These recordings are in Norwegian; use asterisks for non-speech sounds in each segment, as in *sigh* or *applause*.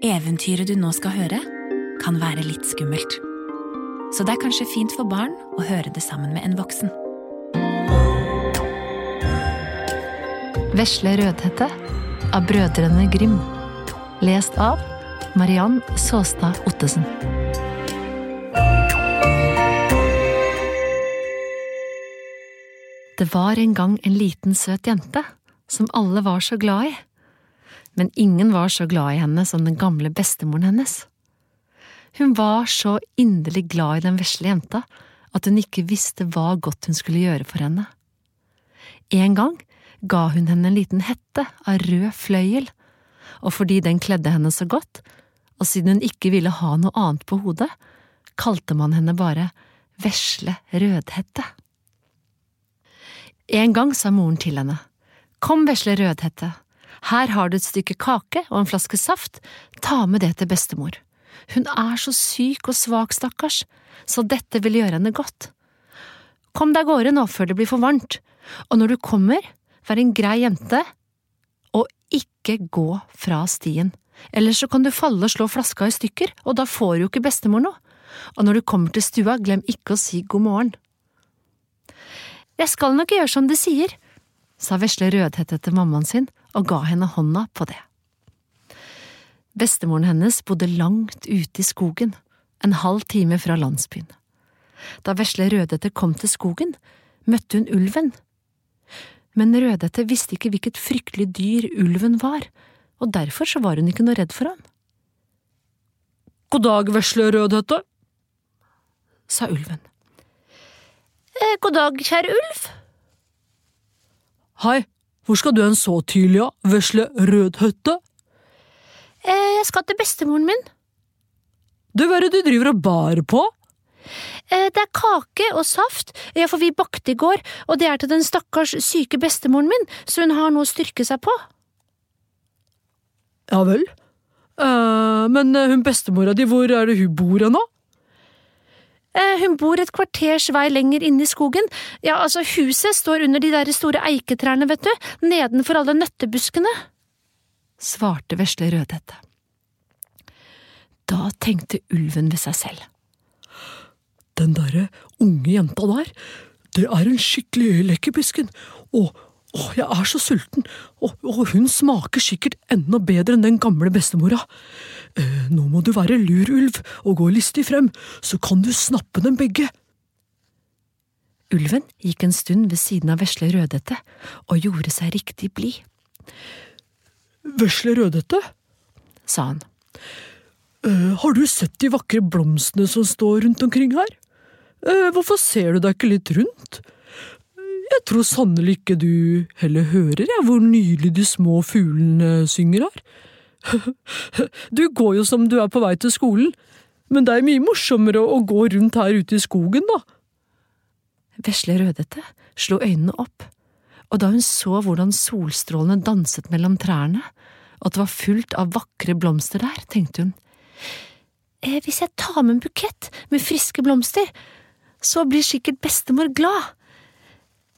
Eventyret du nå skal høre, kan være litt skummelt. Så det er kanskje fint for barn å høre det sammen med en voksen. Vesle Rødhette av Brødrene Grim. Lest av Mariann Såstad Ottesen. Det var en gang en liten, søt jente som alle var så glad i. Men ingen var så glad i henne som den gamle bestemoren hennes. Hun var så inderlig glad i den vesle jenta at hun ikke visste hva godt hun skulle gjøre for henne. En gang ga hun henne en liten hette av rød fløyel, og fordi den kledde henne så godt, og siden hun ikke ville ha noe annet på hodet, kalte man henne bare Vesle Rødhette. En gang sa moren til henne, Kom, vesle Rødhette, her har du et stykke kake og en flaske saft, ta med det til bestemor. Hun er så syk og svak, stakkars, så dette vil gjøre henne godt. Kom deg av gårde nå før det blir for varmt, og når du kommer, vær en grei jente, og ikke gå fra stien, ellers så kan du falle og slå flaska i stykker, og da får jo ikke bestemor noe, og når du kommer til stua, glem ikke å si god morgen. Jeg skal nok gjøre som de sier, sa vesle Rødhette til mammaen sin og ga henne hånda på det. Bestemoren hennes bodde langt ute i skogen, en halv time fra landsbyen. Da vesle Rødhette kom til skogen, møtte hun ulven. Men Rødhette visste ikke hvilket fryktelig dyr ulven var, og derfor så var hun ikke noe redd for han. God dag, vesle Rødhette, sa ulven. Eh, god dag, kjære ulv. Hei, hvor skal du hen så tidlig, ja, vesle Rødhøtte? Eh, jeg skal til bestemoren min. Du, hva er det du driver og bærer på? Eh, det er kake og saft, ja, for vi bakte i går, og det er til den stakkars syke bestemoren min, så hun har noe å styrke seg på. Ja vel. Eh, men eh, hun bestemora di, hvor er det hun bor hen, da? Eh, hun bor et kvarters vei lenger inne i skogen. Ja, altså, huset står under de der store eiketrærne, vet du, nedenfor alle nøttebuskene. Svarte vesle Rødhette. Da tenkte ulven ved seg selv. Den derre unge jenta der, det er en skikkelig lekkerbisken, og å, jeg er så sulten, og, og, hun smaker sikkert enda bedre enn den gamle bestemora. Eh, nå må du være lur, ulv, og gå listig frem, så kan du snappe dem begge. Ulven gikk en stund ved siden av vesle Rødhette og gjorde seg riktig blid. Vesle Rødhette, sa han, eh, har du sett de vakre blomstene som står rundt omkring her? Eh, hvorfor ser du deg ikke litt rundt? Jeg tror sannelig ikke du heller hører jeg, hvor nydelig de små fuglene synger her. *laughs* Du går jo som du er på vei til skolen, men det er mye morsommere å gå rundt her ute i skogen, da. Vesle Rødhette slo øynene opp, og da hun så hvordan solstrålene danset mellom trærne, og at det var fullt av vakre blomster der, tenkte hun, eh, hvis jeg tar med en bukett med friske blomster, så blir sikkert bestemor glad.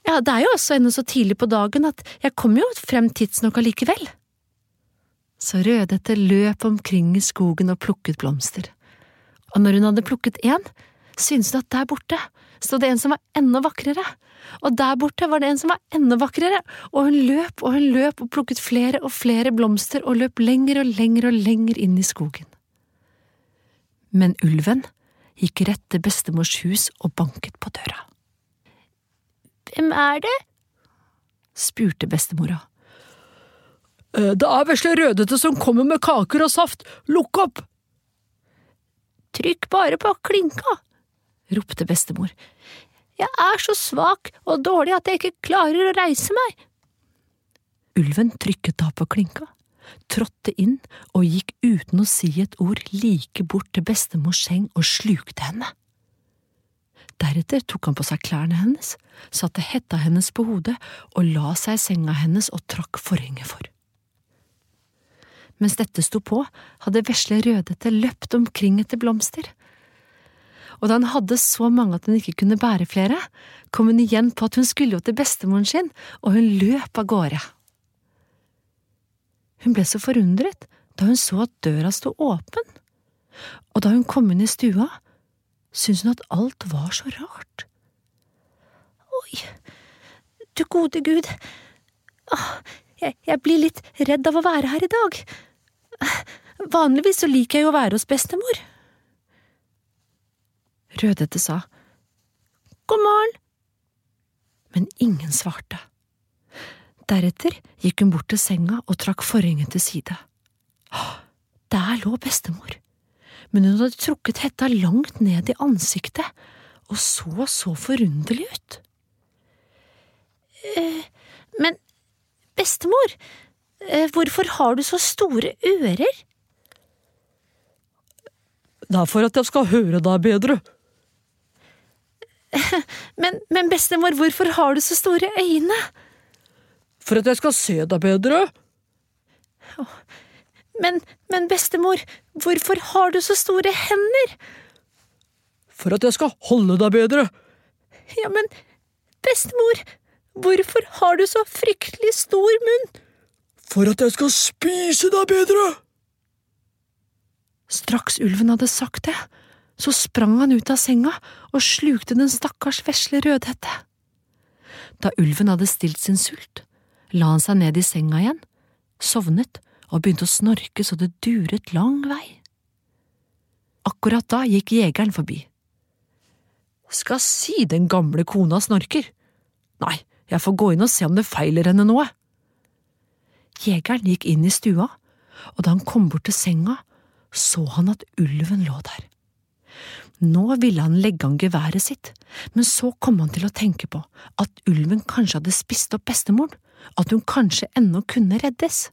Ja, det er jo også ennå så tidlig på dagen at jeg kommer jo frem tidsnok allikevel. Så Rødhette løp omkring i skogen og plukket blomster, og når hun hadde plukket én, syntes hun at der borte sto det en som var enda vakrere, og der borte var det en som var enda vakrere, og hun løp og hun løp og plukket flere og flere blomster og løp lenger og lenger og lenger inn i skogen. Men ulven gikk rett til bestemors hus og banket på døra. Hvem er det? spurte bestemora. Eh, det er vesle Rødhette som kommer med kaker og saft, lukk opp! Trykk bare på klinka, ropte bestemor. Jeg er så svak og dårlig at jeg ikke klarer å reise meg. Ulven trykket da på klinka, trådte inn og gikk uten å si et ord like bort til bestemors seng og slukte henne. Deretter tok han på seg klærne hennes, satte hetta hennes på hodet og la seg i senga hennes og trakk forhenget for. Mens dette sto på, hadde vesle Rødhette løpt omkring etter blomster. Og da han hadde så mange at hun ikke kunne bære flere, kom hun igjen på at hun skulle jo til bestemoren sin, og hun løp av gårde. Hun ble så forundret da hun så at døra sto åpen, og da hun kom inn i stua, syntes hun at alt var så rart. Oi, du gode gud, jeg, jeg blir litt redd av å være her i dag. Vanligvis så liker jeg jo å være hos bestemor. Rødhette sa God morgen. Men ingen svarte. Deretter gikk hun bort til senga og trakk forhenget til side. Der lå bestemor, men hun hadde trukket hetta langt ned i ansiktet og så så forunderlig ut. Eh, men bestemor, eh, hvorfor har du så store ører? Det er for at jeg skal høre deg bedre. Men, men bestemor, hvorfor har du så store øyne? For at jeg skal se deg bedre. Men, men bestemor, hvorfor har du så store hender? For at jeg skal holde deg bedre. Ja, men bestemor, hvorfor har du så fryktelig stor munn? For at jeg skal spise deg bedre. Straks ulven hadde sagt det, så sprang han ut av senga og slukte den stakkars vesle Rødhette. Da ulven hadde stilt sin sult, la han seg ned i senga igjen, sovnet og begynte å snorke så det duret lang vei. Akkurat da gikk jegeren forbi. Skal si den gamle kona snorker. Nei, jeg får gå inn og se om det feiler henne noe. Jegeren gikk inn i stua, og da han kom bort til senga, så han at ulven lå der. Nå ville han legge an geværet sitt, men så kom han til å tenke på at ulven kanskje hadde spist opp bestemoren, at hun kanskje ennå kunne reddes.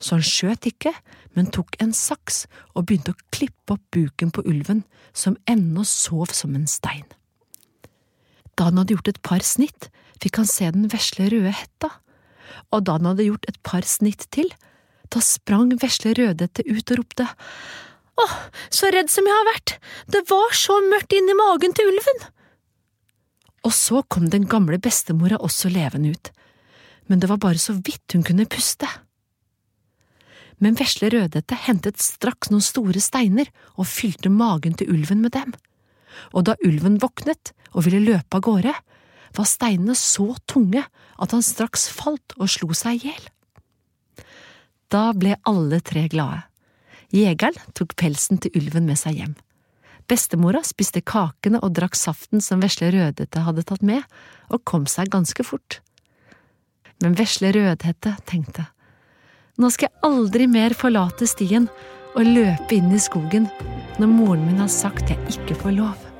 Så han skjøt ikke, men tok en saks og begynte å klippe opp buken på ulven, som ennå sov som en stein. Da han hadde gjort et par snitt, fikk han se den vesle røde hetta, og da han hadde gjort et par snitt til, da sprang vesle Rødhette ut og ropte Åh, så redd som jeg har vært, det var så mørkt inni magen til ulven. Og så kom den gamle bestemora også levende ut, men det var bare så vidt hun kunne puste. Men vesle Rødhette hentet straks noen store steiner og fylte magen til ulven med dem, og da ulven våknet og ville løpe av gårde, var steinene så tunge at han straks falt og slo seg i hjel. Da ble alle tre glade. Jegeren tok pelsen til ulven med seg hjem. Bestemora spiste kakene og drakk saften som vesle Rødhette hadde tatt med, og kom seg ganske fort. Men vesle Rødhette tenkte, nå skal jeg aldri mer forlate stien og løpe inn i skogen når moren min har sagt jeg ikke får lov.